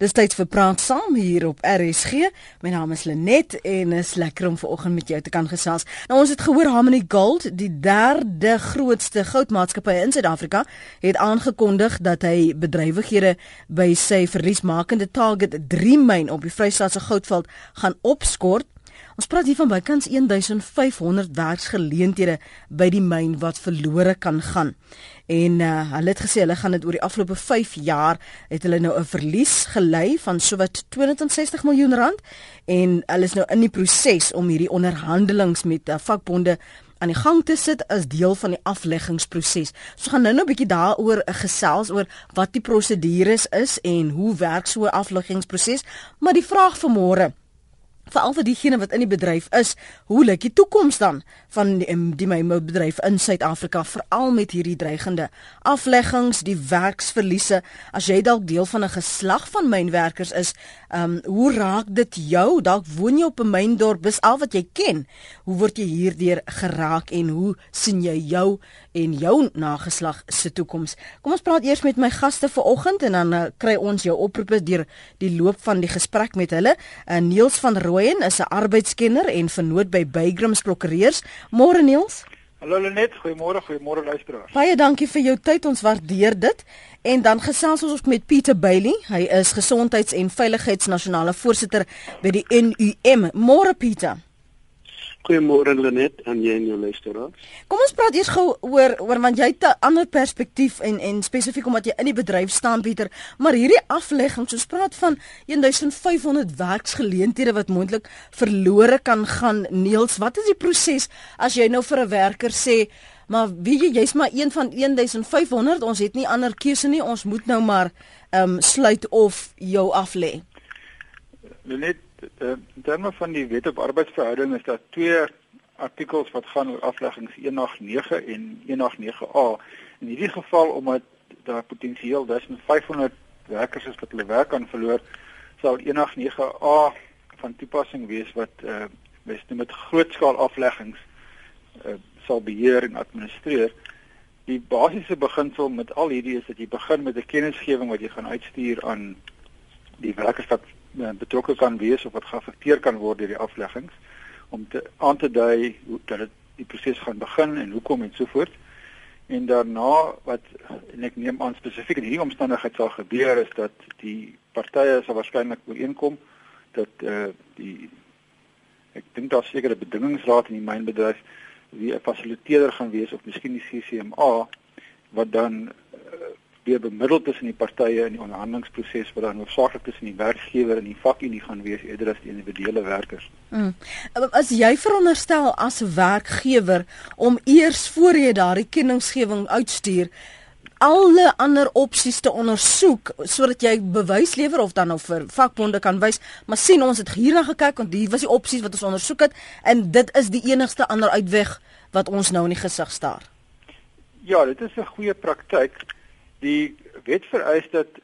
Dis tyd vir praat saam hier op RSG. My naam is Lenet en is lekker om vanoggend met jou te kan gesels. Nou ons het gehoor Harmony Gold, die derde grootste goudmaatskappy in Suid-Afrika, het aangekondig dat hy bedrywighede by sy verliesmakende Target 3 myn op die Vrystaatse goudveld gaan opskort. Ons praat hier van bykans 1500 werksgeleenthede by die myn wat verlore kan gaan. En uh, hulle het gesê hulle gaan dit oor die afgelope 5 jaar het hulle nou 'n verlies gelei van sowat 260 miljoen rand en hulle is nou in die proses om hierdie onderhandelinge met uh, vakbonde aan die gang te sit as deel van die afleggingsproses. So gaan nou nou 'n bietjie daaroor uh, gesels oor wat die prosedures is en hoe werk so 'n afleggingsproses. Maar die vraag vir môre veral vir diegene wat in die bedryf is, hoe lyk die toekoms dan van die, die mynbedryf in Suid-Afrika veral met hierdie dreigende afleggings, die werksverliese, as jy dalk deel van 'n geslag van mynwerkers is, ehm um, hoe raak dit jou? Dalk woon jy op 'n myndorp, dis al wat jy ken. Hoe word jy hierdeur geraak en hoe sien jy jou en jou nageslag se toekoms? Kom ons praat eers met my gaste vanoggend en dan uh, kry ons jou oproepe deur die loop van die gesprek met hulle. Uh, Niels van Rooyen is 'n arbeidskenner en vernoot by Bygrams Prokureurs. Môre Niels. Hallo Lenet, goeiemôre, goeiemôre luisteraars. Baie dankie vir jou tyd, ons waardeer dit. En dan gesels ons ook met Pieter Bailey. Hy is gesondheids- en veiligheidsnasionale voorsitter by die NUM. Môre Pieter. Goeiemôre Lenet en jy en jou luisteraars. Kom ons praat eers gou oor oor want jy het 'n ander perspektief en en spesifiek omdat jy in die bedryf staan Pieter, maar hierdie aflegging, ons praat van 1500 werksgeleenthede wat moontlik verlore kan gaan. Neels, wat is die proses as jy nou vir 'n werker sê Maar wie jy jy's maar een van 1500 ons het nie ander keuse nie ons moet nou maar ehm um, sluit of jou af lê. Uh, in terme van die wet op arbeidsverhouding is daar twee artikels wat gaan oor afleggings 189 en 189A. In hierdie geval omdat daar potensieel 1500 werkers is wat hulle werk kan verloor, sal 189A van toepassing wees wat uh mes met grootskaal afleggings uh, sal beheer en administreer. Die basiese beginsel met al hierdie is dat jy begin met 'n kennisgewing wat jy gaan uitstuur aan die werkers wat betrokke kan wees of wat geaffekteer kan word deur die afleggings om te aan te dui hoe dat dit die proses gaan begin en hoekom en so voort. En daarna wat en ek neem aan spesifiek in hierdie omstandigheid sal gebeur is dat die partye sal waarskynlik ooreenkom dat eh uh, die ek dink daar seker 'n bedingingsraad in die mynbedryf wie 'n fasiliteerder gaan wees of miskien die CCMA wat dan weer bemiddel tussen die partye in die onderhandelingsproses wat dan hoofsaaklik tussen die werkgewer en die vakunie gaan wees eerder as die individuele werkers. Mm. As jy veronderstel as 'n werkgewer om eers voor jy daardie kenningsgewing uitstuur alle ander opsies te ondersoek sodat jy bewys lewer of dan nou vir vakbonde kan wys, maar sien ons het hierna gekyk want hier was die opsies wat ons ondersoek het en dit is die enigste ander uitweg wat ons nou in die gesig staar. Ja, dit is 'n goeie praktyk die wet vereis dat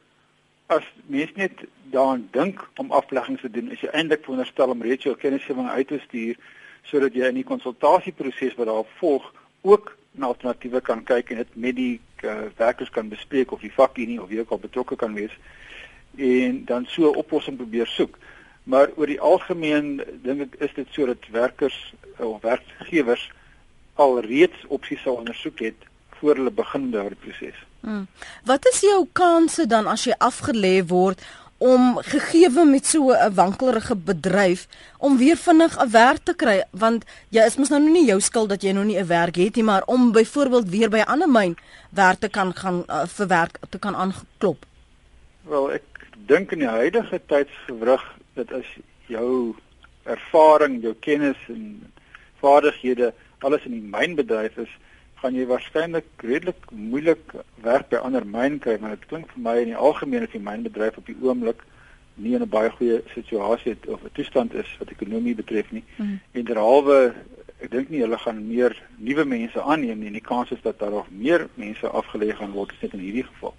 as mens net daaraan dink om afleggings te doen, is jy eintlik veronderstel om reeds jou kennisgewing uit te stuur sodat jy in die konsultasieproses wat daar volg ook na alternatiewe kan kyk en dit met die uh, werkers kan bespreek of die vakunie of wie ook al betrokke kan wees en dan so 'n oplossing probeer soek. Maar oor die algemeen dink ek is dit sodat werkers of werkgewers al reeds opsies sal ondersoek het voor hulle begin daardie proses. Hmm. Wat is jou kanse dan as jy afgelê word om gegeewe met so 'n wankelrige bedryf om weer vinnig 'n werk te kry want jy is mos nou nie jou skuld dat jy nou nie 'n werk het nie maar om byvoorbeeld weer by 'n ander myn werk te kan gaan uh, vir werk te kan aanklop. Wel ek dink in die huidige tydsgewrig dat as jou ervaring, jou kennis en vaardighede alles in die mynbedryf is gaan jy waarskynlik redelik moeilik werk by ander myn kry want dit klink vir my in die algemeen as die mynbedryf op die oomblik nie in 'n baie goeie situasie het of 'n toestand is wat ekonomie betref nie. Mm. En derhalwe ek dink nie hulle gaan meer nuwe mense aanneem nie en die kans is dat daar nog meer mense afgelê gaan word as net in hierdie geval.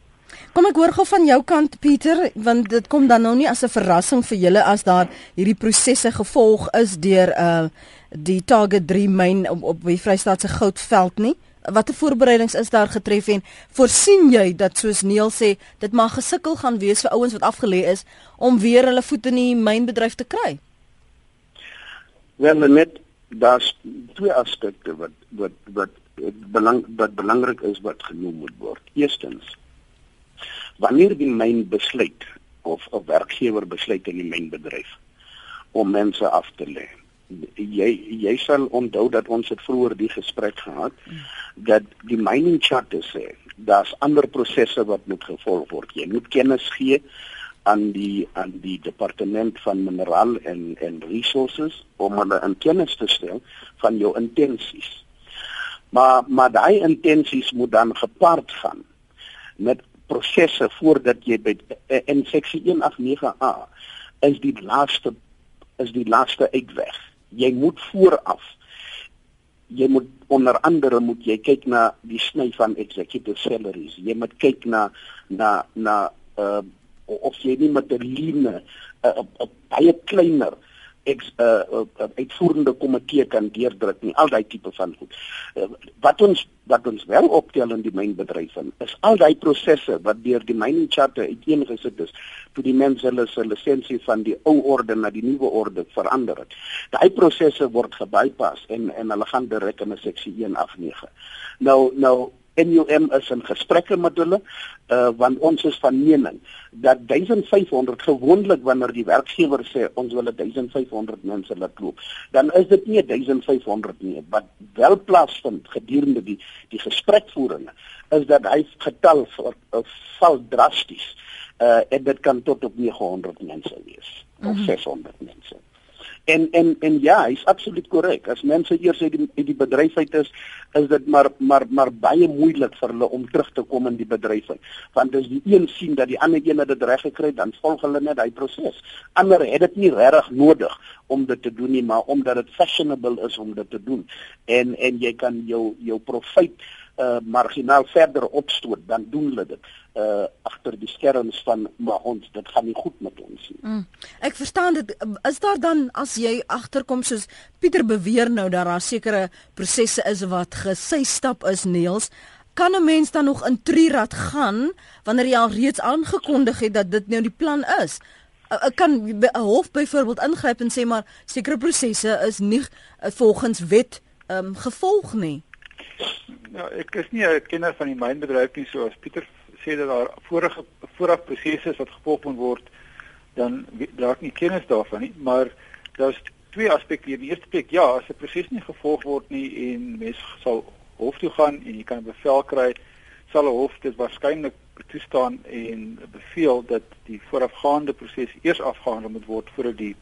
Kom ek hoor gou van jou kant Pieter want dit kom dan nou nie as 'n verrassing vir julle as daar hierdie prosesse gevolg is deur uh die Target 3 myn op op die Vrystaatse goudveld nie Watter voorbereidings is daar getref en voorsien jy dat soos Neil sê, dit mag gesukkel gaan wees vir ouens wat afgelê is om weer hulle voet in die mynbedryf te kry? Wel net daar's twee aspekte wat wat wat belang wat belangrik is wat genoem moet word. Eerstens wanneer die myn besluit of 'n werkgewer besluit in die mynbedryf om mense af te lê. Jy jy sal onthou dat ons het vroeër die gesprek gehad dat die mining charter sê daar's ander prosesse wat moet gevolg word. Jy moet kennis gee aan die aan die departement van mineraal en en resources om hulle in kennis te stel van jou intensies. Maar maar daai intensies moet dan gepaard gaan met prosesse voordat jy by in seksie 189A is die laaste is die laaste uitweg. Jy moet vooraf jy moet onder andere moet jy kyk na die sny van executive salaries. Jy moet kyk na na na uh of jy nie met 'n line 'n uh, uh, uh, baie kleiner ek 'n uh, uh, uitvoerende komitee kan deurdruk nie al daai tipe van goed. Uh, wat ons wat ons wel optel in die mynbedryf is al daai prosesse wat deur die mining charter uiteengesit is toe die mense hulle se lisensie van die ou orde na die nuwe orde verander het. Daai prosesse word gebypas en en hulle gaan direk in 'n seksie 1 afnege. Nou nou NUM is in gesprekke met hulle uh want ons is van mening dat 1500 gewoonlik wanneer die werkgewer sê ons wil 1500 mense laat loop dan is dit nie 1500 nie wat wel plaasvind gedurende die die gesprekvoeringe is dat hy getal val drasties uh en dit kan tot op 900 mense wees of mm -hmm. 600 mense En en en ja, hy's absoluut korrek. As mense eers uit die uit die bedryf uit is, is dit maar maar maar baie moeilik vir hulle om terug te kom in die bedryf. Want as die een sien dat die ander een dit reg gekry het, dan volg hulle net daai proses. Ander het dit nie regtig nodig om dit te doen nie, maar omdat dit fashionable is om dit te doen. En en jy kan jou jou profiet uh marginaal verder opstoot dan doen hulle dit uh agter die skerms van maar ons dit gaan nie goed met ons nie. Mm. Ek verstaan dit is daar dan as jy agterkom soos Pieter beweer nou dat daar sekere prosesse is wat gesy stap is Neels kan 'n mens dan nog in Trirad gaan wanneer jy al reeds aangekondig het dat dit nou die plan is. Ek kan 'n hof byvoorbeeld ingryp en sê maar sekere prosesse is nie volgens wet um, gevolg nie. Ja, ek is nie 'n kenner van die mynbedryf nie, so as Pieter sê dat daar vorige vooraf prosesse wat gevolg moet word, dan raak nie kennis daarvan nie, maar daar's twee aspekte hier. Die eerste plek, ja, as 'n proses nie gevolg word nie en mens sal hof toe gaan en jy kan 'n bevel kry, sal 'n hof dit waarskynlik toestaan en beveel dat die voorafgaande proses eers afgehandel moet word voordat die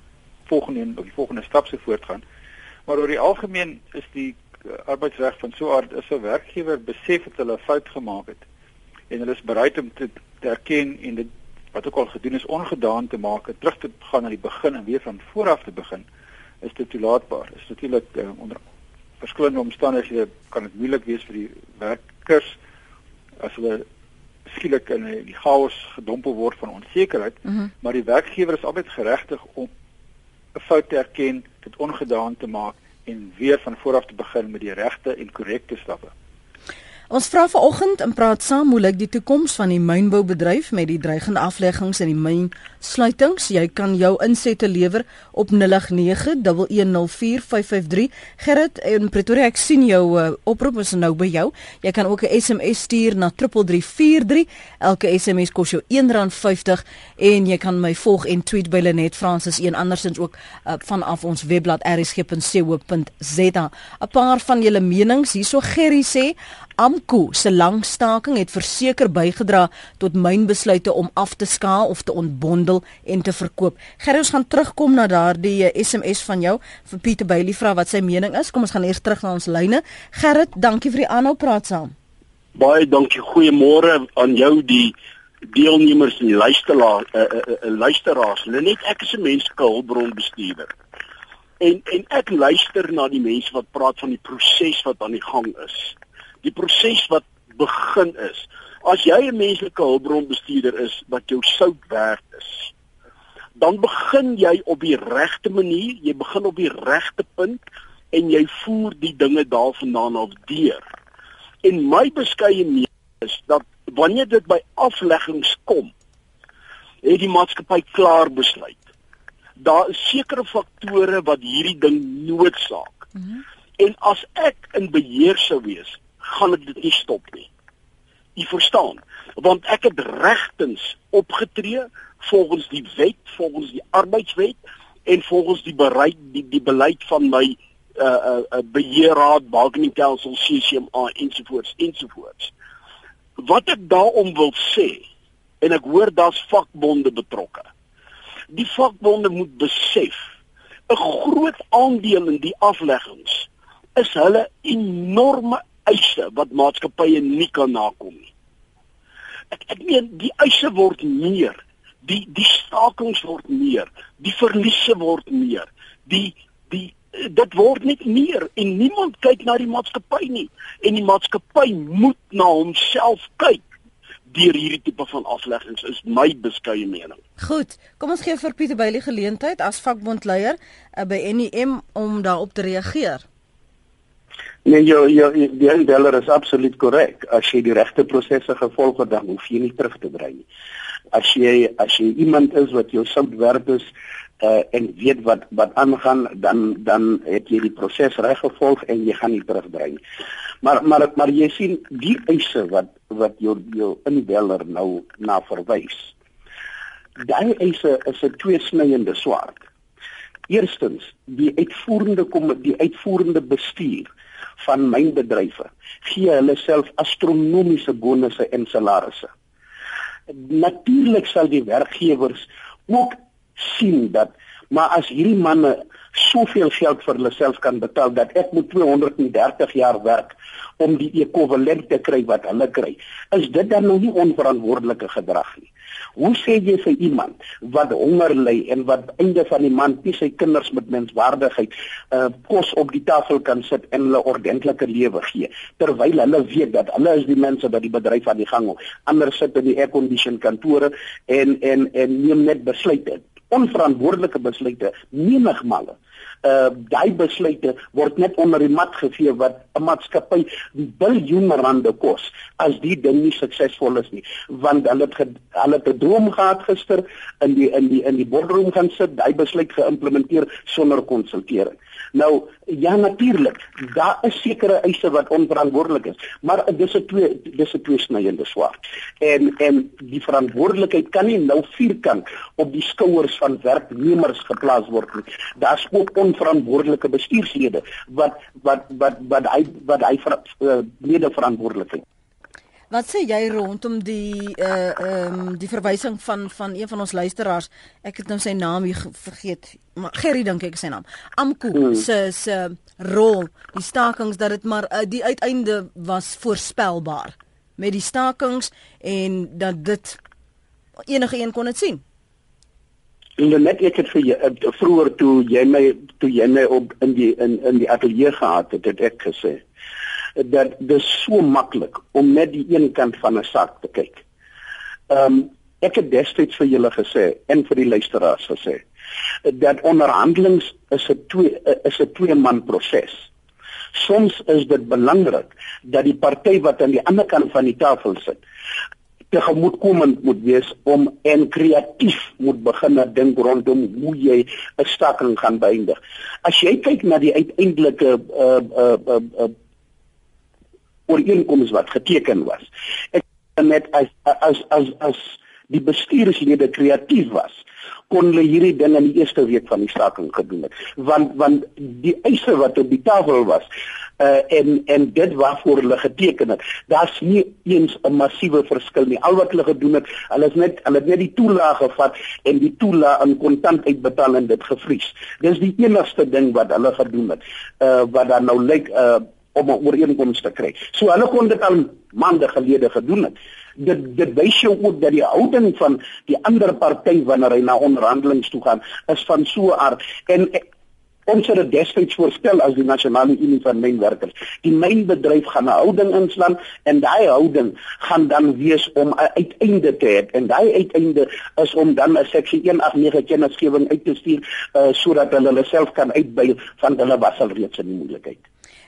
volgende of die volgende stap se voortgaan. Maar oor die algemeen is die arbeidsreg van so 'n aard is 'n werkgewer besef dat hulle 'n fout gemaak het en hulle is bereid om te, te erken en dit wat ook al gedoen is ongedaan te maak, terug te gaan na die begin en weer van voor af te begin, is dit toelaatbaar. Is natuurlik uh, onder verskillende omstandighede kan dit moeilik wees vir die werkers as hulle skielik in die chaos gedompel word van onsekerheid, mm -hmm. maar die werkgewer is altyd geregtig om 'n fout te erken, dit ongedaan te maak en weer van voor af te begin met die regte en korrekte stappe. Ons vra vanoggend en praat saam hoe lyk die toekoms van die mynboubedryf met die dreigende afleggings en die mynsluitings. Jy kan jou insette lewer op 0891104553. Gerrit in Pretoria, ek sien jou uh, oproep is nou by jou. Jy kan ook 'n SMS stuur na 3343. Elke SMS kos jou R1.50 en jy kan my volg en tweet by Lenet Francis en andersins ook uh, vanaf ons webblad rsg.co.za. 'n Paar van julle menings hierso Gerry sê AMKU se langstaking het verseker bygedra tot mynbesluite om af te skaal of te ontbondel en te verkoop. Gerry, ons gaan terugkom na daardie SMS eh, van jou vir Pieter Bailey vra wat sy mening is. Kom ons gaan eers terug na ons lyne. Gerrit, dankie vir die aanhou praat saam. Baie dankie. Goeiemôre aan jou die deelnemers en die luisteraars, uh, uh, uh, luisteraars. Net ek is 'n menslike hulpbronbestuurder. En en ek luister na die mense wat praat van die proses wat aan die gang is die proses wat begin is. As jy 'n menslike hulpbronbestuurder is wat jou sout werd is, dan begin jy op die regte manier, jy begin op die regte punt en jy voer die dinge daarvandaan af deur. En my beskeie mening is dat wanneer dit by afleggings kom, het die maatskappy klaar besluit. Daar is sekere faktore wat hierdie ding noodsaak. Mm -hmm. En as ek in beheer sou wees, gaan ek dit nie stop nie. Jy verstaan? Want ek het regtens opgetree volgens die wet, volgens die arbeidswet en volgens die bereid die die beleid van my uh uh, uh beheerraad, bargaining council, CCMA ensovoorts ensovoorts. Wat ek daarom wil sê en ek hoor daar's vakbonde betrokke. Die vakbonde moet besef 'n groot aandeel in die afleggings is hulle enorme eise wat maatskappye nie kan nakom nie. Ek ek meen die eise word meer, die die stakings word meer, die verliese word meer, die die dit word net meer en niemand kyk na die maatskappy nie en die maatskappy moet na homself kyk deur hierdie tipe van afleggings is my beskeie mening. Goed, kom ons gee vir Pieter Bailey geleentheid as vakbondleier uh, by NUM om daarop te reageer. Nee, jou jou die indeller is absoluut korrek. As jy die regte prosesse gevolg het, dan hoef jy nie terug te draai nie. As jy as jy iemand is wat jou sout werd is, uh, en weet wat wat aangaan dan dan het jy die proses reg gevolg en jy gaan nie terugdraai nie. Maar maar maar jy sien die eise wat wat jou jou inbeller nou na verwys. Daai eise is 'n tweesnyende swaard. Eerstens, die uitvoerende kom die uitvoerende bestuur van mynbedrywe gee hulle self astronomiese bonusse en salarisse. Natuurlik sal die werkgewers ook sien dat maar as hierdie manne soveel geld vir hulle self kan betaal dat ek moet 230 jaar werk om die ekwivalent te kry wat hulle kry is dit dan nou nie onverantwoordelike gedrag nie. Hoe sê jy vir iemand wat honger ly en wat einde van die maand nie sy kinders met menswaardigheid uh, kos op die tafel kan sit en hulle ordentlike lewe gee terwyl hulle weet dat hulle is die mense wat die bedryf aan die gang hou ander sit in die air condition kantore en en en neem net besluite onverantwoordelike besluite menigmale. Uh daai besluite word net onder die mat gevee wat 'n maatskappy biljoene rande kos as die ding nie suksesvol is nie, want hulle het hulle het 'n droom gehad gister in die in die in die boardroom gaan sit, daai besluit geïmplementeer sonder konsultering. Nou ja natuurlik, daar is sekere eise wat onverantwoordelik is, maar dis 'n twee dis 'n tweesnyende swaard. En en die verantwoordelikheid kan nie nou vierkant op die skouers van werknemers geplaas word nie. Daar's ook onverantwoordelike bestuurslede wat wat wat wat hy wat hy vir uh, lede verantwoordelikheid Wat sê jy rondom die uh ehm um, die verwysing van van een van ons luisteraars? Ek het nou sy naam hier vergeet. Maar Gerry dink ek sy naam. Amku hmm. se se rol, die stakings dat dit maar uh, die uiteinde was voorspelbaar met die stakings en dat dit enige een kon dit sien. En dan net ek het vir jy uh, vroeër toe jy my toe jy my op in die in in die ateljee gehad het, het ek gesê dat dit so maklik om net die een kant van 'n saak te kyk. Ehm um, ek het destyds vir julle gesê en vir die luisteraars gesê dat onderhandelings is 'n twee is 'n twee man proses. Soms is dit belangrik dat die party wat aan die ander kant van die tafel sit tegemoetkomend moet wees om en kreatief moet begin dink rondom hoe jy 'n staking gaan beëindig. As jy kyk na die uiteindelike uh uh uh, uh ooreenkoms wat geteken was. Ek net as as as as die bestuurslede kreatief was kon hulle hierdie ding in die eerste week van die staking gedoen het. Want want die eise wat op die tafel was uh, en en dit waarvoor hulle geteken het daar's nie eens 'n massiewe verskil nie. Al wat hulle gedoen het hulle is net hulle het net die toelaag gevat en die toelaag in kontant uitbetaal en dit gevries dis die enigste ding wat hulle gedoen het uh, wat dan nou lyk uh, om 'n ooreenkoms te kry. So hulle kon dit al maande gelede gedoen het. Dit dit wys jou ook dat die houding van die ander party wanneer hy na onderhandelinge toe gaan is van so 'n aard en ons het dit destyds voorstel as die nasionale unie van mynwerkers. Die mynbedryf gaan 'n houding inslaan en daai houding gaan dan wees om 'n uiteinde te hê en daai uiteinde is om dan 'n seksie 189 kennisgewing uit te stuur uh, sodat hulle hulle self kan uitbuil van hulle was al reeds in die moeilikheid.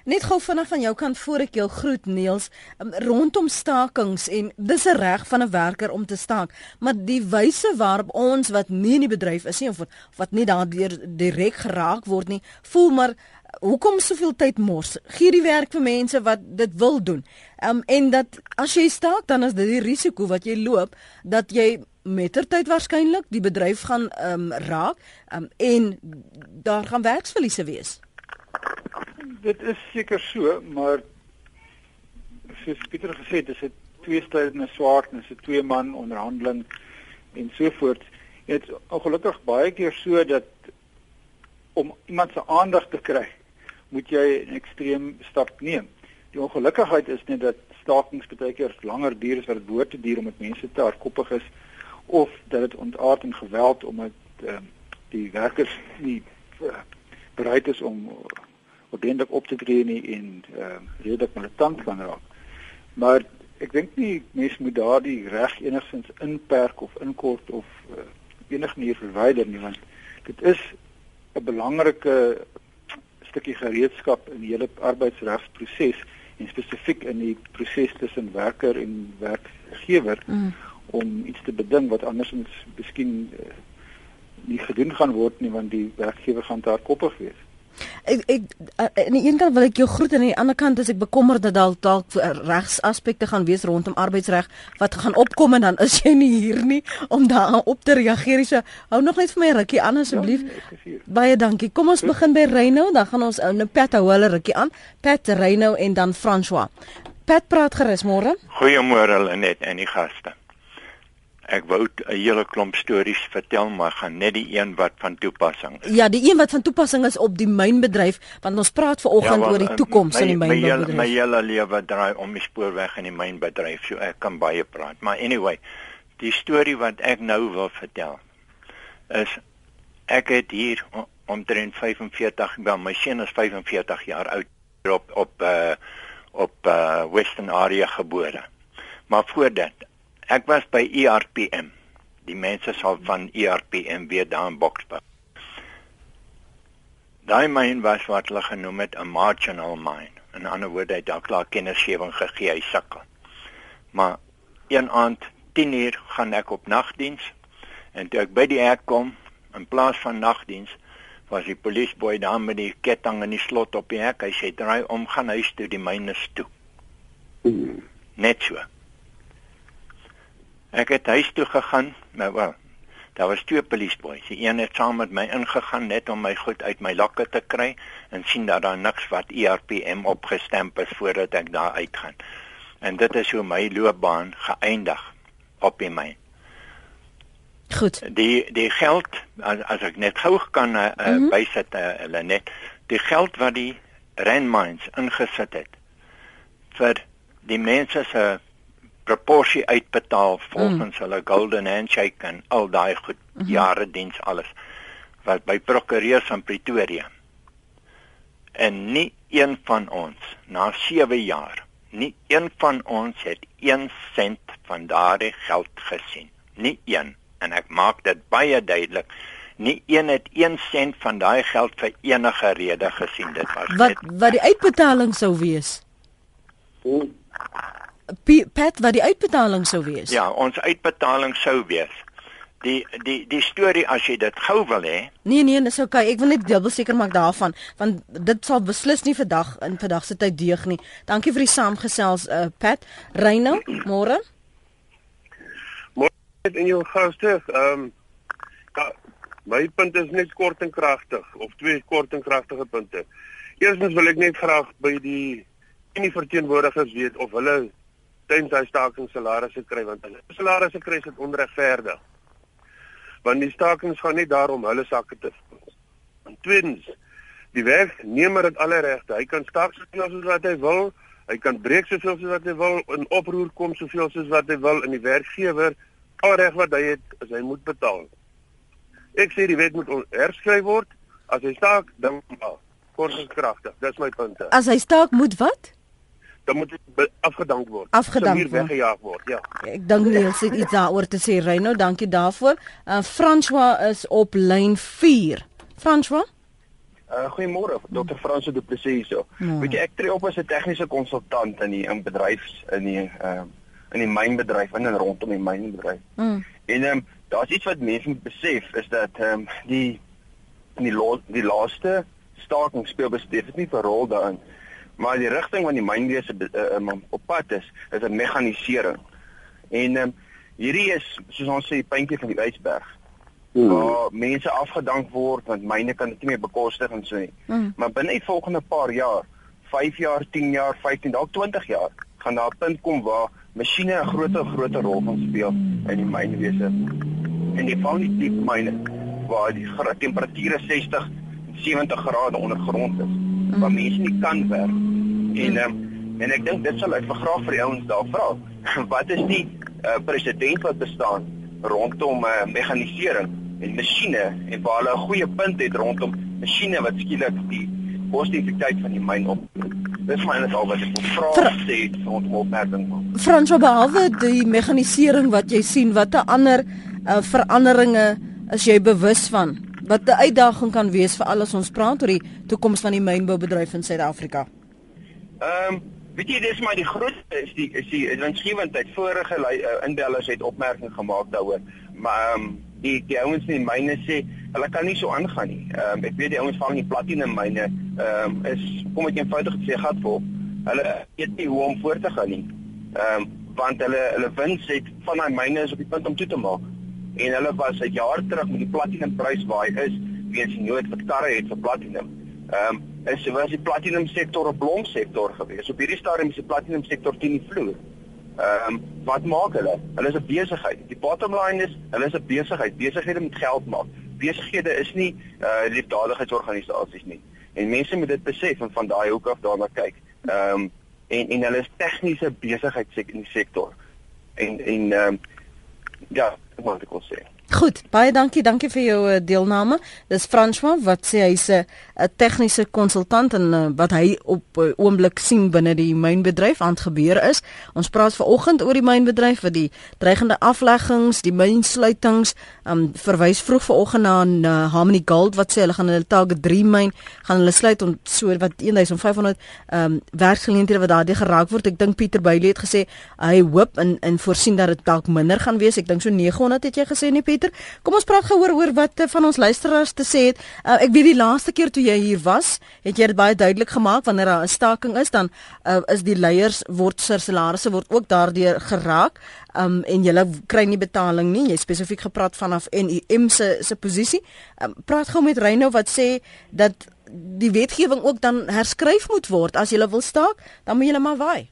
Net gou vinnig van jou kant voor ek jou groet Niels, um, rondom stakings en dis 'n reg van 'n werker om te staak, maar die wyse waarop ons wat nie in die bedryf is nie of wat nie daardeur direk geraak word nie, voel maar hoekom soveel tyd mors? Gee die werk vir mense wat dit wil doen. Um en dat as jy staak dan is dit die risiko wat jy loop dat jy mettertyd waarskynlik die bedryf gaan um raak um en daar gaan werksverliese wees dit is seker so, maar soos Pieter gesê het, is dit twee strydende swaard en dit is 'n twee man onderhandeling en so voort. Dit is ongelukkig baie keer so dat om iemand se aandag te kry, moet jy 'n ekstreem stap neem. Die ongelukkigheid is net dat stakings baie keer langer duur as wat dit behoort te duur omdat mense te hardkoppig is of dat dit ontaard in geweld omdat uh, die werkers nie uh, bereid is om ordentlik op te tree nie en ehm uh, redelik militant kan raak. Maar ek dink nie mens moet daardie reg enigstens inperk of inkort of uh, enige manier verwyder nie want dit is 'n belangrike stukkie gereedskap in die hele arbeidsregsproses en spesifiek in die proses tussen werker en werkgewer mm. om iets te beding wat andersins miskien uh, nie gedoen gaan word nie want die werkgewer gaan daar koppig wees. Ek ek aan die een kant wil ek jou groet en aan die ander kant is ek bekommerd dat dalk dalk regsaspekte gaan wees rondom arbeidsreg wat gaan opkom en dan is jy nie hier nie om daar op te reageer. So hou nog net vir my rukkie aan asseblief. Ja, Baie dankie. Kom ons begin by Reynou, dan gaan ons ou nou Pat hou hulle rukkie aan. Pat Reynou en dan François. Pat praat gerus môre. Goeiemôre Lenet en die gaste. Ek wou 'n hele klomp stories vertel, maar gaan net die een wat van toepassing is. Ja, die een wat van toepassing is op die mynbedryf, want ons praat ver oggend ja, oor die toekoms in die mynbedryf. My hele lewe draai om die spoorweg en die mynbedryf, so ek kan baie praat. Maar anyway, die storie wat ek nou wil vertel is ek het hier omtrent 45, wel my seun is 45 jaar oud op op uh op uh Western Area gebore. Maar voor dit Ek was by ERPM. Die mense sal van ERPM weet daar in Boksburg. Daai myn was wat hulle genoem het 'n marginal mine. In ander woorde, hy het daar klaar kennisgewing gegee, hy sukkel. Maar een aand 10uur gaan ek op nagdiens en toe ek by die hek kom, in plaas van nagdiens, was die polisieboy daar met die ketting en die slot op die hek. Hy sê draai om, gaan huis toe, die myne is toe. Net so. Ek het huis toe gegaan, maar wel, daar was twee polisieboeis. Die een het saam met my ingegaan net om my goed uit my lakke te kry en sien dat daar niks wat ERPM opgestamp is voordat ek daar uitgaan. En dit is hoe my loopbaan geëindig op die myn. Goed. Die die geld as, as ek net gou kan uh, mm -hmm. bysit uh, hulle net die geld wat die Randmines ingesit het vir die mense se proporsie uitbetaal volgens mm. hulle golden handshake en al daai goed mm -hmm. jare diens alles wat by prokureurs van Pretoria en nie een van ons na 7 jaar nie een van ons het 1 sent van daardie geld gesien nie een en ek maak dit baie duidelik nie een het 1 sent van daai geld vir enige rede gesien dit was wat wat die uitbetaling sou wees Hoe? Pat wat die uitbetaling sou wees. Ja, ons uitbetaling sou wees. Die die die storie as jy dit gou wil hê. Nee nee, dis okay. Ek wil net dubbel seker maak daarvan want dit sal beslis nie vandag in vandag se tyd deeg nie. Dankie vir die saamgesels uh, Pat. Reyno, môre. Môre in jou gaste. Ehm um, ja, my punt is net kort en kragtig of twee kort en kragtige punte. Eerstens wil ek net graag by die enige verteenwoordigers weet of hulle tydens hy staking salarisse kry want hulle salarisse kry is onregverdig. Want die stakings gaan nie daarom hulle sakke te vul. En tweedens, die werknemer het alle regte. Hy kan staak soveel soos wat hy wil. Hy kan breek soveel soos wat hy wil en oproer kom soveel soos wat hy wil en die werkgewer al reg wat hy het as hy moet betaal. Ek sê die wet moet herskryf word. As hy staak, dan kort en kragtig. Dis my punt. As hy staak moet wat? Dan moet dit afgedank word. Afgedank word. weggejaag word, ja. Ek dink Niels het iets daaroor te sê, Reyno, dankie daarvoor. Uh François is op lyn 4. François? Uh, Goeiemôre, Dr. Franso Du Plessis hierso. Ja. Weet jy ek tree op as 'n tegniese konsultant in die in bedryfs in die ehm uh, in die mynbedryf in en rondom die mynbedryf. Mm. En ehm um, daar's iets wat mense moet besef is dat ehm um, die in die lo, die laaste staking speel besef nie 'n rol daarin. Maar die rigting van die mynwese uh, op pad is is 'n mekanisering. En um, hierdie is soos ons sê die puntjie van die ysberg. Mm. Waar mense afgedank word want myne kan dit nie meer bekostig en so nie. Mm. Maar binne die volgende paar jaar, 5 jaar, 10 jaar, 15, dalk 20 jaar, gaan daar 'n punt kom waar masjiene 'n groter groter rol gaan speel in die mynwese. En die van die diep myne waar die temperature 60 70 grade ondergrond is. Waar mense nie kan werk. En mm. um, en ek dink dit sal ek graag vir die ouens daar vra. Wat is die uh, president wat bestaan rondom uh, mekanisering en masjiene en waar hulle 'n goeie punt het rondom masjiene wat skielik die koste-effektiwiteit van die myn op. Dis my net al wat ek wil vra sê rondom opmerking. Frans, behalwe die mekanisering wat jy sien, watter ander uh, veranderinge is jy bewus van? Wat 'n uitdaging kan wees vir al ons praat oor die toekoms van die mynboubedryf in Suid-Afrika? Ehm um, Weet jy dis maar die grootste is die is die winsgewendheid. Vorige uh, inbellers het opmerking gemaak daaroor. Maar ehm um, die die ouens in myne sê hulle kan nie so aangaan nie. Ehm um, ek weet die ouens van die platinum myne ehm um, is kom ek eenvoudig sê gat vol. Hulle weet nie hoe om voort te gaan nie. Ehm um, want hulle hulle wins het van daai myne is op die punt om toe te maak. En hulle was 'n jaar terug met die platinum prys waar hy is, weens die nood wat karre het vir platinum. Ehm um, is was die platinum sektor 'n blom sektor gewees. Op hierdie stadium is die platinum sektor teen die vloer. Ehm um, wat maak hulle? Hulle is 'n besigheid. Die bottom line is hulle is 'n besigheid. Besighede moet geld maak. Besighede is nie uh liefdadigheidsorganisasies nie. En mense moet dit besef en van daai hoek af daarna kyk. Ehm um, en en hulle is tegniese besigheidssektor. En en ehm um, ja, wat ek wil sê. Goed, baie dankie, dankie vir jou uh, deelname. Dis François wat sê hy's 'n uh, tegniese konsultant en uh, wat hy op uh, oomblik sien binne die mynbedryf aan gebeur is. Ons praat vanoggend oor die mynbedryf wat die dreigende afleggings, die mynsluitings, um verwys vroeg vanoggend na uh, Harmony Gold wat sê hulle gaan hulle Target 3 myn gaan hulle sluit om so wat 1500 um werksgeleenthede wat daardie geraak word. Ek dink Pieter Bailey het gesê hy hoop en en voorsien dat dit dalk minder gaan wees. Ek dink so 900 het jy gesê nie Pieter. Kom ons praat gehoor oor wat uh, van ons luisteraars te sê het. Uh, ek weet die laaste keer toe jy hier was, het jy dit baie duidelik gemaak wanneer daar 'n staking is, dan uh, is die leiers word se salarisse word ook daardeur geraak. Um en jy kry nie betaling nie. Jy spesifiek gepraat vanaf NUM se se posisie. Um, praat gou met Reyno wat sê dat die wetgewing ook dan herskryf moet word as jy wil staak, dan moet jy maar waai.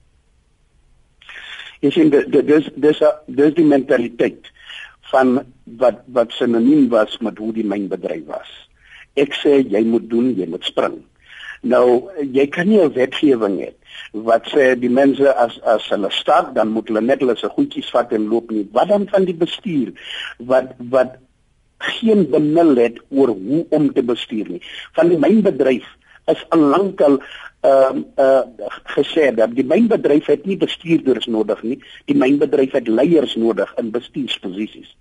Jy sien dis dis dis die mentaliteit van wat wat sinoniem was met hoe die mynbedryf was. Ek sê jy moet doen, jy moet spring. Nou jy kan nie 'n wetgewing hê wat sê die mense as as hulle stap dan moet hulle net hulle se goedjies vat en loop nie. Wat dan van die bestuur wat wat geen benul het oor hoe om te bestuur nie. Van die mynbedryf is al lankal ehm uh, uh, gesê dat die mynbedryf het nie bestuurders nodig nie. Die mynbedryf het leiers nodig in bestuursposisies.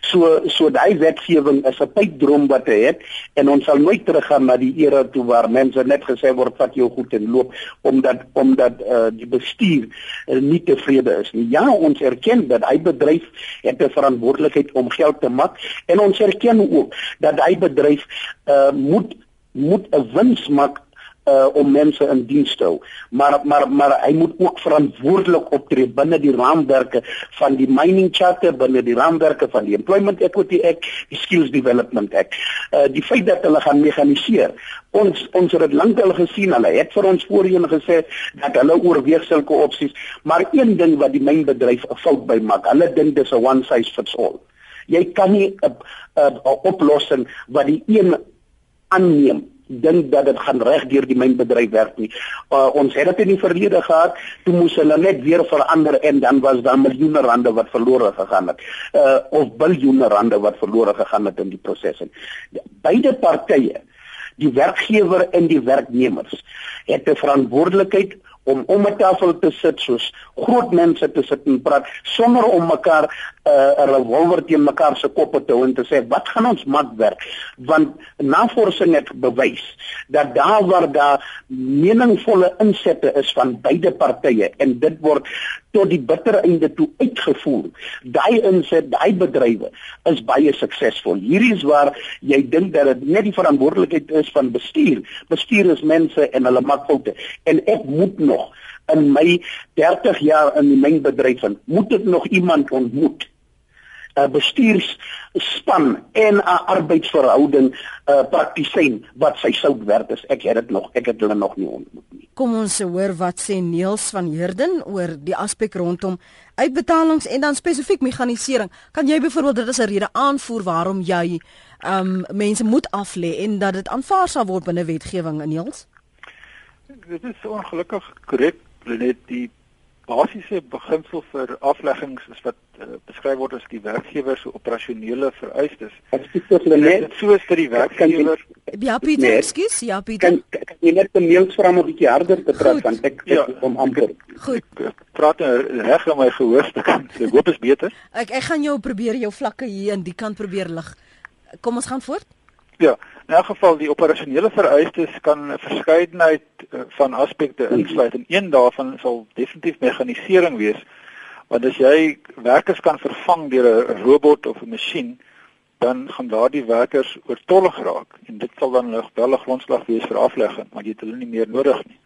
So so daai wetgewing is 'n pypdroom wat hy het en ons sal nooit teruggaan na die era toe waar mense net gesê word vat jou goed en loop omdat omdat uh, die bestuur uh, nie tevrede is nie. Ja, ons erken dat hy bedryf het 'n verantwoordelikheid om geld te maak en ons erken ook dat hy bedryf uh, moet moet 'n wins maak uh, om mense in diens te hou. Maar maar maar hy moet ook verantwoordelik optree binne die raamwerke van die Mining Charter, binne die raamwerke van die Employment Equity Act, die Skills Development Act. Uh die feit dat hulle gaan mekaniseer. Ons ons het dit lankal gesien. Hulle het vir ons voorheen gesê dat hulle oorweeg sulke opsies, maar een ding wat die mynbedryf 'n fout by maak, hulle dink dis 'n one size fits all. Jy kan nie 'n 'n oplossing wat die een aanneem dink dat dit gaan reg deur die mynbedryf werk nie. Uh, ons het dit in die verlede gehad, toe moes hulle net weer verander en dan was daar miljoene rande wat verlore gegaan het. Uh of biljoene rande wat verlore gegaan het in die proses. Beide partye, die werkgewer en die werknemers, het 'n verantwoordelikheid om om 'n tafel te sit soos groot mense te sit en praat sonder om mekaar uh, 'n revolver teen mekaar se koppe te hou en te sê wat gaan ons maak werk? Want navorsing het bewys dat daar waar daar meningvolle insette is van beide partye en dit word tot die bitter einde toe uitgevoer daai inset daai bedrywe is baie suksesvol. Hierdie is waar jy dink dat dit net die verantwoordelikheid is van bestuur. Bestuur is mense en hulle maak foute. En ek moet nog in my 30 jaar in die mynbedryf en moet ek nog iemand ontmoet 'n bestuursspan en 'n arbeidsverhouding uh, praktisyn wat sy sout werd is. Ek het dit nog, ek het hulle nog nie ontmoet nie. Kom ons hoor wat sê Neels van Heerden oor die aspek rondom uitbetalings en dan spesifiek meganisering. Kan jy byvoorbeeld dit as 'n rede aanvoer waarom jy um mense moet aflê en dat dit aanvaar sal word binne wetgewing in Neels? Dit is ongelukkig korrek net die basiese beginsel vir afleggings is wat uh, beskryf word as die werkgewer se operasionele vereistes. Dit soos vir die werkgewer. Ja, Pieter, ekskuus, ja, Pieter. Kan, kan jy net die mails vra om 'n bietjie harder te praat want ek ja, om amper. Goed. Ek praat reg in my gehoorstuk. Ek hoop is beter. Ek ek gaan jou probeer jou vlakke hier in die kant probeer lig. Kom ons gaan voort. Ja, in elk geval die operasionele vereistes kan 'n verskeidenheid uh, van aspekte insluit en een daarvan sal definitief meganisering wees. Want as jy werkers kan vervang deur 'n robot of 'n masjien, dan gaan daardie werkers oortollig raak en dit sal dan 'n geweldige grondslag wees vir aflegging, want jy het hulle nie meer nodig nie.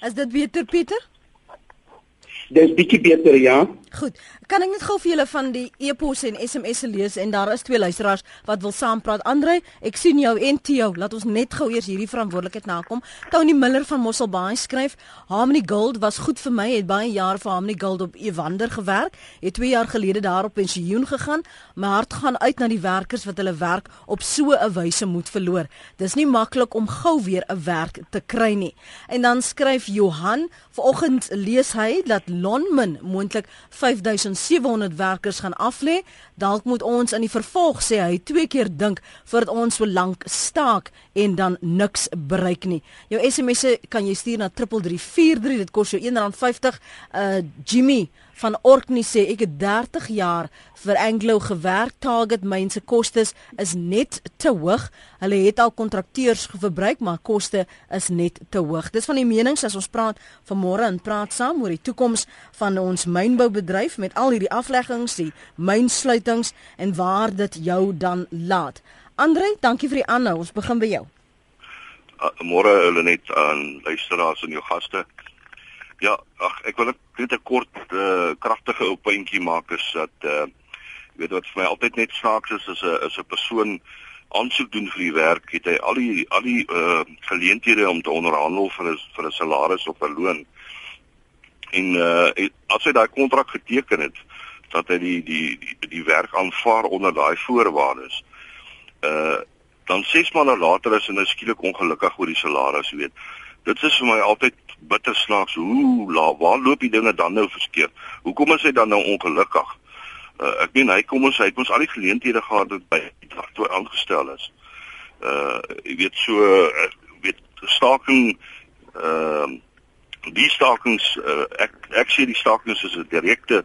Is dit beter Pieter? Dis bietjie beter, ja. Goed. Kan ek net gou vir julle van die e-pos en SMS se lees en daar is twee luisteraars wat wil saampraat. Andre, ek sien jou en Theo. Laat ons net gou eers hierdie verantwoordelikheid nakom. Tony Miller van Mosselbaai skryf: "Harmony Gold was goed vir my. Het baie jaar vir Harmony Gold op Evander gewerk. Het 2 jaar gelede daar op pensioen gegaan. My hart gaan uit na die werkers wat hulle werk op so 'n wyse moet verloor. Dis nie maklik om gou weer 'n werk te kry nie." En dan skryf Johan: "Vanoggend lees hy dat Lonmin moontlik 5700 werkers gaan aflê. Dalk moet ons in die vervolg sê hy twee keer dink voordat ons so lank staak en dan niks bereik nie. Jou SMS'e kan jy stuur na 3343. Dit kos jou R1.50. Uh Jimmy van Orkney sê ek het 30 jaar vir Anglo gewerk. Target mense kostes is net te hoog. Hulle het al kontrakteurs verbruik, maar koste is net te hoog. Dis van die menings as ons praat vanmôre en praat saam oor die toekoms van ons mynboubedryf met al hierdie afleggings, die mynsluitings en waar dit jou dan laat. Andre, dankie vir die aanhou. Ons begin by jou. Uh, môre hulle net aan luisteraars en jou gaste. Ja, ag ek wil net 'n kort uh, kragtige opuntjie maak is dat uh jy weet wat vir my altyd net snaaks is is 'n is 'n persoon aansoek doen vir die werk, het hy al die al die uh geleenthede om te onderhandel vir 'n vir 'n salaris of 'n loon. En uh as hy daai kontrak geteken het dat hy die die die, die werk aanvaar onder daai voorwaardes. Uh dan 6 maande later is hy nou skielik ongelukkig oor die salaris, weet. Dit is vir my altyd bitter snaaks hoe la, waar loop die dinge dan nou verskeer? Hoekom is hy dan nou ongelukkig? Uh, ek meen hy kom ons hy het ons al die geleenthede gehad dat by toe aangestel is. Uh jy weet so uh, weet staking ehm uh, die stakings uh, ek ek sê die stakings is 'n direkte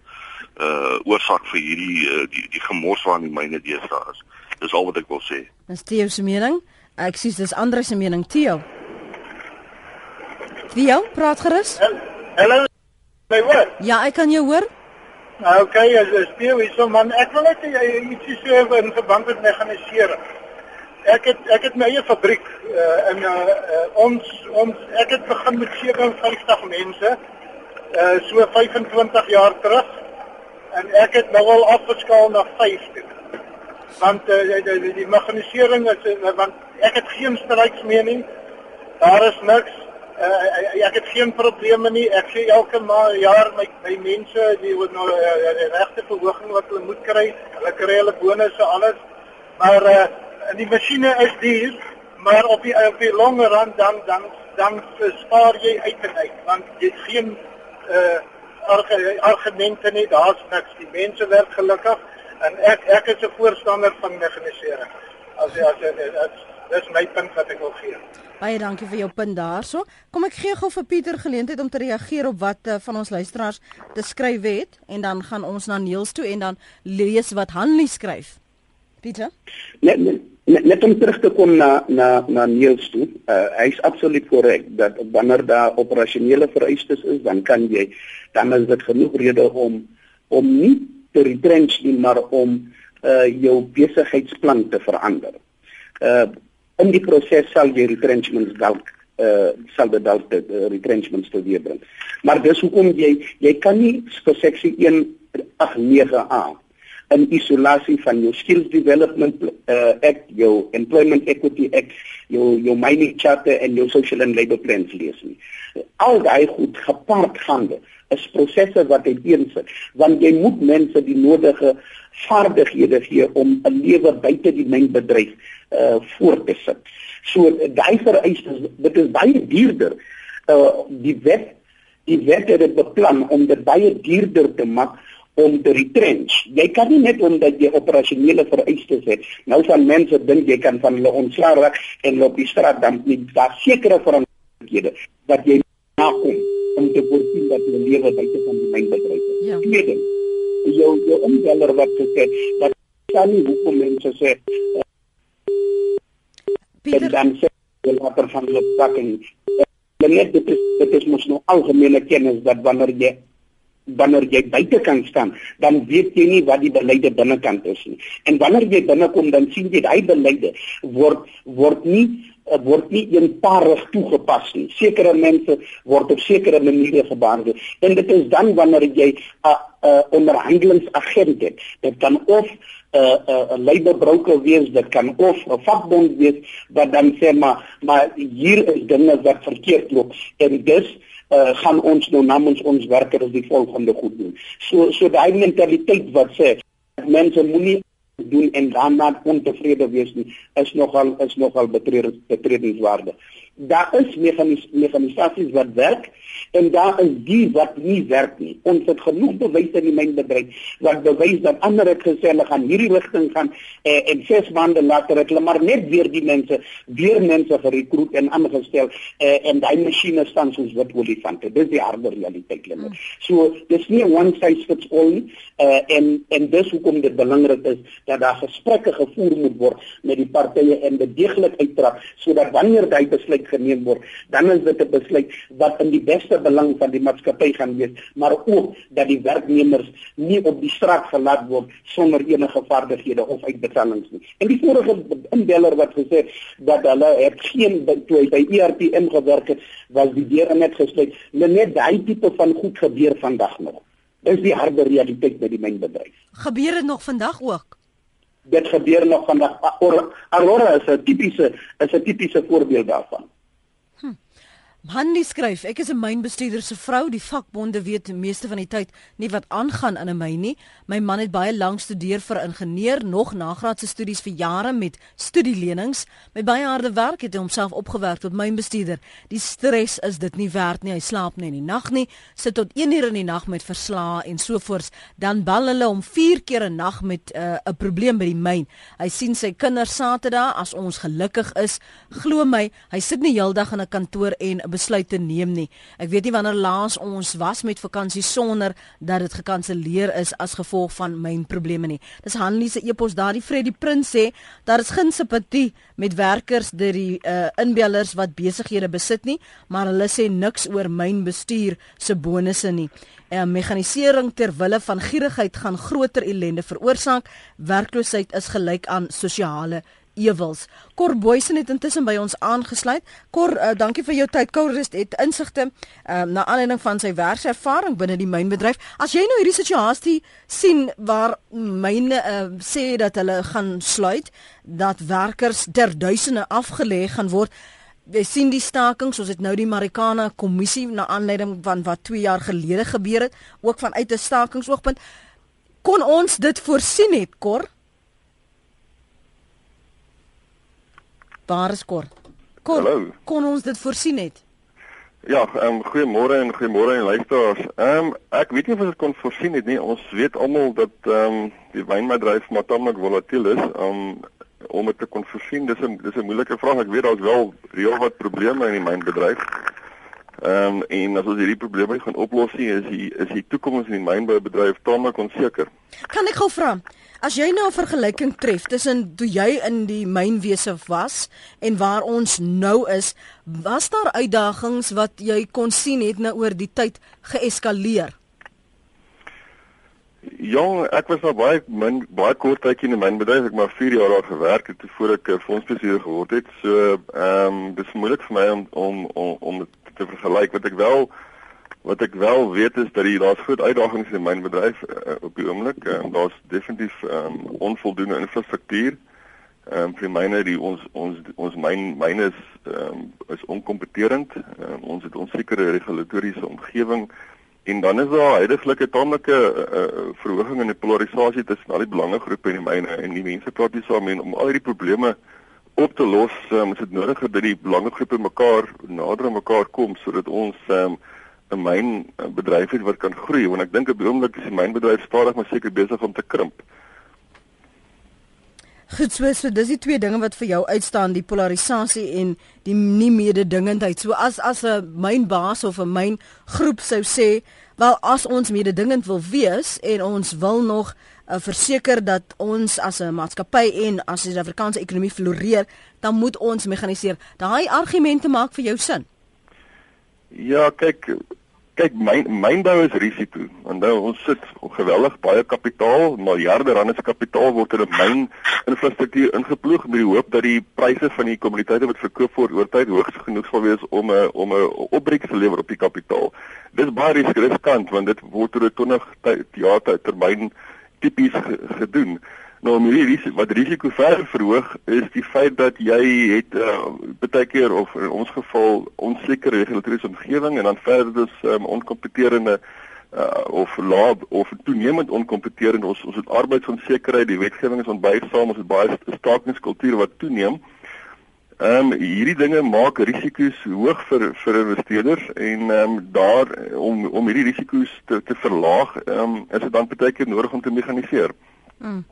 uh oorsaak vir hierdie uh, die die gemors waar in die myne deesdae is. Dis al wat ek wil sê. Dis Theo se mening. Ek sê dis Andre se mening. Theo. Theo, praat gerus. Hallo. My hoor? Ja, ek kan jou hoor. Nou, okay, as jy speel hier so man, ek wil net ietsie sê oor in verband met meganisering. Ek het ek het my eie fabriek uh, in uh, uh, ons ons ek het begin met 57 mense uh so 25 jaar terug en ek het nou al afgeskaal na 50. Want uh, die, die, die meganisering is uh, want ek het geen stryksmening. Daar is niks uh, ek het geen probleme nie. Ek sê elke maand jaar my my mense die word nou uh, regte verhoging wat hulle moet kry. Hulle kry hulle bonusse alles. Maar uh, die masjiene is duur, maar op die op die lange run dan dan dan spaar jy uit en uit want jy geen uh argumente nie. Daar's niks. Die mense werk gelukkig en ek ek is 'n voorstander van meganisering. As as dis my punt wat ek wil gee. Baie dankie vir jou punt daarso. Kom ek gee gou vir Pieter geleentheid om te reageer op wat uh, van ons luisteraars te skryf het en dan gaan ons na Niels toe en dan lees wat Hanlie skryf. Pieter? Net net, net om terug te kom na na na Niels toe. Uh, Hy's absoluut korrek dat wanneer daar operasionele vereistes is, dan kan jy dan is dit genoeg rede om om nie te retrench nie, maar om uh jou besigheidsplan te verander. Uh in die proses sal jy retrenchments dalk uh sal dit dalk uh, retrenchments tot weer bring. Maar dis hoekom jy jy kan nie vir seksie 1 89A in isolasie van jou skills development uh act, jou employment equity act, jou jou mining charter en jou social and labor plans lees nie. Al daai goed gepaard gaande is prosesse wat uiteensit want jy moet mense die nodige vaardighede gee om 'n lewe buite die mynbedryf uh voort te sit. So daai vereistes dit is baie duurder. Uh die wet die wet het dit beplan om dit baie duurder te maak om te retrench. Jy kan nie net omdat jy operasionele vereistes het, nou van mense dink jy kan van hulle ontslaa raak en loop die straat dan nie daar sekere verantwoordelikhede wat jy nakom om te voorsien dat hulle lewe buite van die mynbedryf is. Ja. Tweede, jou jou omgeller wat gesê dat kan nie hoekom mense sê uh, Pieter dan sê hulle later van hulle pakking. Dit is dit is mos nou algemene kennis dat wanneer jy wanneer jy buite kan staan, dan weet jy nie wat die beleide binnekant is. En wanneer jy binnekom dan sien jy daai beleide word word nie uh, word nie eenparig toegepas nie. Sekere mense word op sekere maniere gebehandel. En dit is dan wanneer jy 'n uh, uh, onderhandelingsagent het. Dit kan of 'n uh, uh, labor broker wees, dit kan of 'n vakbond wees wat dan sê maar maar hier is dinge wat verkeerd loop. En dus uh, gaan ons nou namens ons werkers die volgende goed doen. So so daai mentaliteit wat sê mense moenie doen en dan maar ontevrede wees nie is nogal is nogal betredingswaardig. Daar is mechanis mechanisasies wat werk en daar is die wat nie werk nie. Ons het genoeg bewyse in die mynbedryf wat bewys dat ander het gesê hulle gaan hierdie rigting gaan eh, en ses maande later het hulle maar net weer die mense weer mense gerekruut en aangestel eh, en daai masjiene staan soos wit olifante. Dis die harde realiteit lê. Hmm. So dis nie one size fits all nie eh, en en dis hoekom dit belangrik is dat daar gesprekke gevoer moet word met die partye en bedeeglik uittrap sodat wanneer daai besluit geneem word, dan is dit 'n besluit wat in die beste belang van die maatskappy gaan wees, maar ook dat die werknemers nie op die straat gelaat word sonder enige vaardighede of uitbetalings nie. En die vorige inbeller wat gesê dat hulle het geen toe by ERPM gewerk het, was die deure net gesluit. Net daai tipe van goed gebeur vandag nog. Dis die harde realiteit by die mynbedryf. Gebeur dit nog vandag ook? Dit gebeur nog vandag. Aurora is 'n tipiese is 'n tipiese voorbeeld daarvan. Hanlie skryf, ek is 'n mynbestuurder se vrou, die vakbonde weet die meeste van die tyd nie wat aangaan in 'n myn nie. My man het baie lank studeer vir ingenieur, nog nagraadse studies vir jare met studielenings. Met baie harde werk het hy homself opgewerk tot mynbestuurder. Die stres is dit nie werd nie. Hy slaap nie in die nag nie, sit tot 1 uur in die nag met verslae en sovoorts. Dan bel hulle om 4 keer 'n nag met uh, 'n uh, probleem by die myn. Hy sien sy kinders Saterdag as ons gelukkig is. Glo my, hy sit nie heeldag in 'n kantoor en besluit te neem nie. Ek weet nie wanneer laas ons was met vakansie sonder dat dit gekanselleer is as gevolg van myn probleme nie. Dis Hanlie se epos daardie Freddie Prins sê daar is geen simpatie met werkers deur die uh, inbellers wat besighede besit nie, maar hulle sê niks oor myn bestuur se bonusse nie. 'n uh, Meganisering ter wille van gierigheid gaan groter ellende veroorsaak. Werkloosheid is gelyk aan sosiale ewels. Cor Boysen het intussen by ons aangesluit. Cor, uh, dankie vir jou tyd. Cor het, het insigte uh, na aanleiding van sy werkservaring binne die mynbedryf. As jy nou hierdie situasie sien waar myne uh, sê dat hulle gaan sluit, dat werkers ter duisende afgelê gaan word, jy sien die stakings, ons het nou die Marikana kommissie na aanleiding van wat 2 jaar gelede gebeur het, ook vanuit 'n stakingsoogpunt. Kon ons dit voorsien het, Cor? Waar is Kor? Kor, Hallo. kon ons dit voorsien het? Ja, ehm um, goeiemôre en goeiemôre aan luisteraars. Ehm um, ek weet nie of ons dit kon voorsien het nie. Ons weet almal dat ehm um, die wynbedryf maar tamelik volatiel is. Ehm um, om dit te kon voorsien, dis 'n dis 'n moeilike vraag. Ek weet daar's wel reël wat probleme in die mynbedryf. Ehm um, en as ons hierdie probleme gaan oplos nie, is die is die toekoms in die mynboubedryf tamelik onseker. Kan ek gou vra? As jy nou 'n vergelyking tref tussen toe jy in die mynwese was en waar ons nou is, was daar uitdagings wat jy kon sien het nou oor die tyd geeskaleer? Jong, ek was nou baie min baie kort tydjie in die mynbedryf. Ek maar 4 jaar daar gewerk het voor ek fondsbestuurder geword het. So, ehm um, dis moeilik vir my om om om, om te vergelyk wat ek wel wat ek wel weet is dat daar's groot uitdagings in die mynbedryf uh, op die oomblik. Um, daar's definitief ehm um, onvoldoende infrastruktuur. Ehm um, vir myne die ons ons ons myn myne is ehm um, is onkompeterend. Um, ons het onsekere regulatoriese omgewing. En dan is daar heidaglik 'n tamelike uh, verhoging in die polarisasie tussen al die belangegroepe in die myne en die mense praat nie saam en om al hierdie probleme op te los, um, is dit nodig dat die belangegroepe mekaar nader aan mekaar kom sodat ons um, 'n myn bedryf het wat kan groei want ek dink op die oomblik is die mynbedryf stadig maar seker besig om te krimp. Goed, so, so dis die twee dinge wat vir jou uitstaan, die polarisasie en die nie mededingendheid. So as as 'n mynbaas of 'n myn groep sou sê, wel as ons mededingend wil wees en ons wil nog uh, verseker dat ons as 'n maatskappy en as die Suid-Afrikaanse ekonomie floreer, dan moet ons mekaniseer. Daai argumente maak vir jou sin. Ja, kyk, kyk myn mynbou is risiko. Onthou ons sit geweldig baie kapitaal, miljarde rande se kapitaal word in 'n myn infrastruktuur ingeploeg met die hoop dat die pryse van die kommoditeite wat verkoop word oor tyd hoog genoeg sal wees om 'n om 'n opbreek te lewer op die kapitaal. Dis baie riskant want dit word oor 'n 20 jaar termyn tipies gedoen. Nou om hierdie risiko wat risiko verder verhoog is die feit dat jy het uh, baie keer of in ons geval onsekere regulatoriese omgewing en dan verder dus um, onkompeterende uh, of laag of toenemend onkompeterende ons ons het arbeidsonsekerheid, die wetgewing is onbuigsaam, ons het baie stakingskultuur wat toeneem. Ehm um, hierdie dinge maak risiko's hoog vir vir investeerders en ehm um, daar om om hierdie risiko's te te verlaag, ehm um, is dit dan baie keer nodig om te mekaniseer. Mm.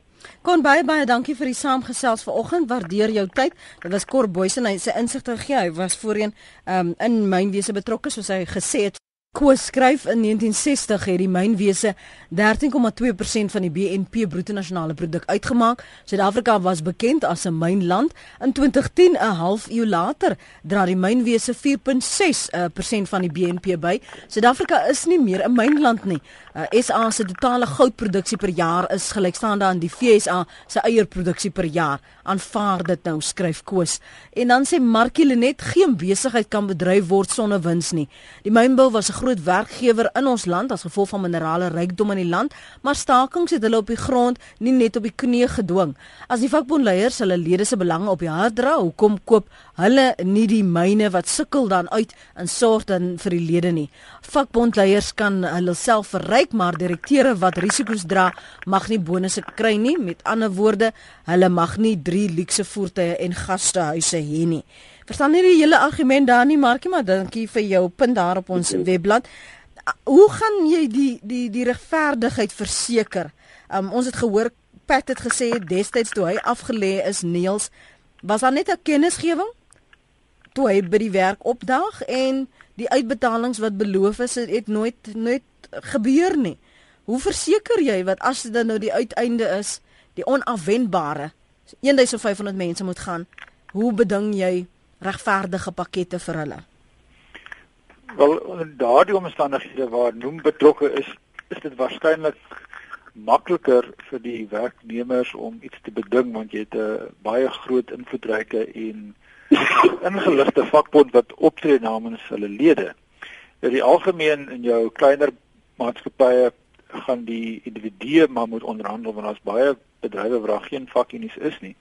Kon baie baie dankie vir die saamgesels vanoggend. Waardeer jou tyd. Dit was Kor Boysen hy sy insigte gegee. Hy was voorheen um, in mynwese betrokke soos hy gesê het. Koos skryf in 1960 het die mynwese 13,2% van die BNP bruto nasionale produk uitgemaak. Suid-Afrika was bekend as 'n mynland. In 2010, 'n half eeu later, dra die mynwese 4,6% van die BNP by. Suid-Afrika is nie meer 'n mynland nie. Uh, SA se totale goudproduksie per jaar is gelykstaande aan die FSA se eierproduksie per jaar. Aanvaar dit nou, skryf Koos. En dan sê Markie Lenet geen besigheid kan bedryf word sonder wins nie. Die mynbou was 'n groot werkgewer in ons land as gevolg van minerale rykdom in die land, maar stakings het hulle op die grond nie net op die knie gedwing. As die vakbondleiers hulle lede se belange op die hart dra, hoekom koop hulle nie die myne wat sukkel dan uit en sorg dan vir die lede nie? Vakbondleiers kan hulle self verryk, maar direkteure wat risiko's dra, mag nie bonusse kry nie. Met ander woorde, hulle mag nie 3 luukse voertuie en gastehuise hê nie. Verstaan nie die hele argument daar nie, Markie, maar dankie vir jou punt daar op ons webblad. Hoe gaan jy die die die regverdigheid verseker? Um, ons het gehoor Pat het gesê destyds toe hy afgelê is Neels, was daar net 'n kennisgewing toe hy by die werk opdaag en die uitbetalings wat beloof is het nooit nooit gebeur nie. Hoe verseker jy wat as dit nou die uiteinde is, die onafwendbare 1500 mense moet gaan? Hoe beding jy regverdige pakkette vir hulle? Wel, in daardie omstandighede waar noem betrokke is, is dit waarskynlik makliker vir die werknemers om iets te beding want jy het 'n baie groot invloedryke en ingeligte vakbond wat optree namens hulle lede. In die algemeen in jou kleiner maatskappye gaan die individue maar moet onderhandel want daar's baie bedrywe waar geen vakunie's is nie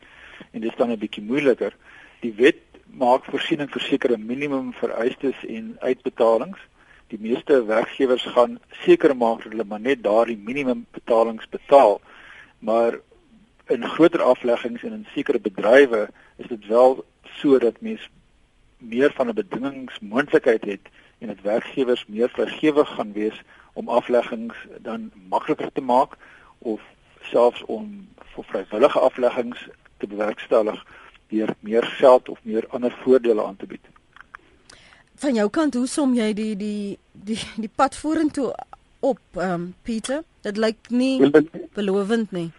en dit is dan 'n bietjie moeiliker. Die wet maak voorsiening vir sekere minimum vereistes en uitbetalings. Die meeste werkgewers gaan seker maak dat hulle maar net daardie minimum betalings betaal. Maar in groter afleggings en in sekere bedrywe is dit wel sodat mens meer van 'n bedingingsmoontlikheid het en dat werkgewers meer vrygewig gaan wees om afleggings dan makliker te maak of selfs om vir vrywillige afleggings te bewerkstellig deur meer geld of meer ander voordele aan te bied. Van jou kant, hoe som jy die die die die pad vorentoe op, ehm um, Pieter? Dit lyk nie belovend nie.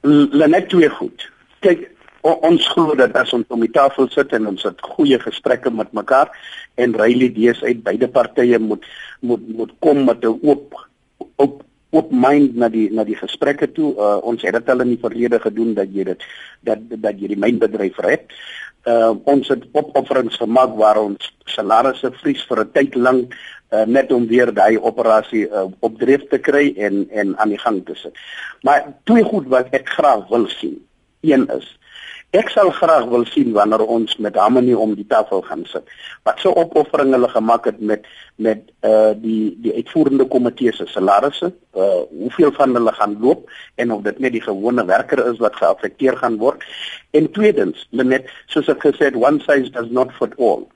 Lenet twee goed. Kyk, ons glo dat as ons om die tafel sit en ons het goeie gesprekke met mekaar en Riley Dees uit beide partye moet moet moet kom met 'n oop op op mind na die na die gesprekke toe. Uh, ons het dit al in die verlede gedoen dat jy dit dat dat jy die mynbedryf red. Uh, ons het opofferings gemaak waar ons salarisse vries vir 'n tyd lank uh, net om weer daai operasie uh, op dreef te kry en en aan die gang te sit. Maar twee goed wat ek graag wil sien. Een is Ek sal graag wil sien wanneer ons met Harmony om die tafel gaan sit. Wat so opoffering hulle gemaak het met met uh die die uitvoerende komitee se salarisse, uh hoeveel van hulle gaan loop en of dit net die gewone werker is wat geaffekteer gaan word. En tweedens, net soos ek gesê het, one size does not fit all.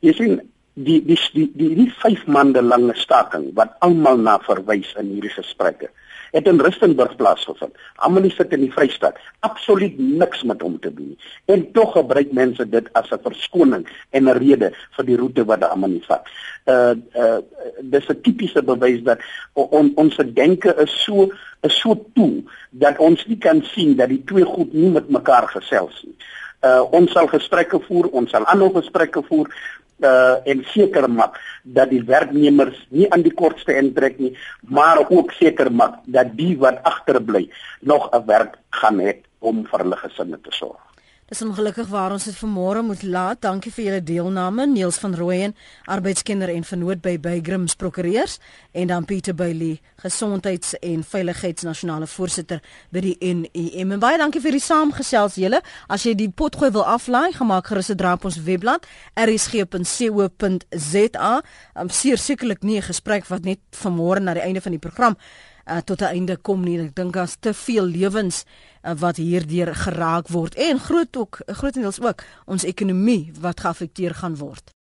Jy sien die die die die, die vyf maande lange staking wat almal na verwys in hierdie gesprekke het in Rustenburg plaasgevind. Almal sit in die Vrystaat. Absoluut niks met hom te doen. En tog gebruik mense dit as 'n verskoning en 'n rede vir die roete wat hulle almal nie vat. Uh uh dis 'n tipiese bewys dat on, ons denke is so is so toe dat ons nie kan sien dat die twee goed nie met mekaar gesels nie. Uh ons sal gesprekke voer, ons sal ander gesprekke voer, uh en seker maak dat die werknemers nie aan die kortste intrek nie, maar ook seker maak dat die wat agterbly nog 'n werk gaan hê om vir hulle gesinne te sorg. Dis ongelukkig waar ons dit vanmôre moet laat. Dankie vir julle deelname. Niels van Rooyen, arbeidskinder en vernoot by Bygrims Prokureurs en dan Pieter Bailey, gesondheids- en veiligheidsnasionale voorsitter by die NEM. En baie dankie vir die saamgesels julle. As jy die potgooi wil aflaai, gemaak gerus 'n draai op ons webblad rsg.co.za. Am seker sekerlik nie 'n gesprek wat net vanmôre na die einde van die program uh, tot 'n einde kom nie. Ek dink daar's te veel lewens uh, wat hierdeur geraak word en groot ook grootendeels ook ons ekonomie wat geaffekteer gaan word.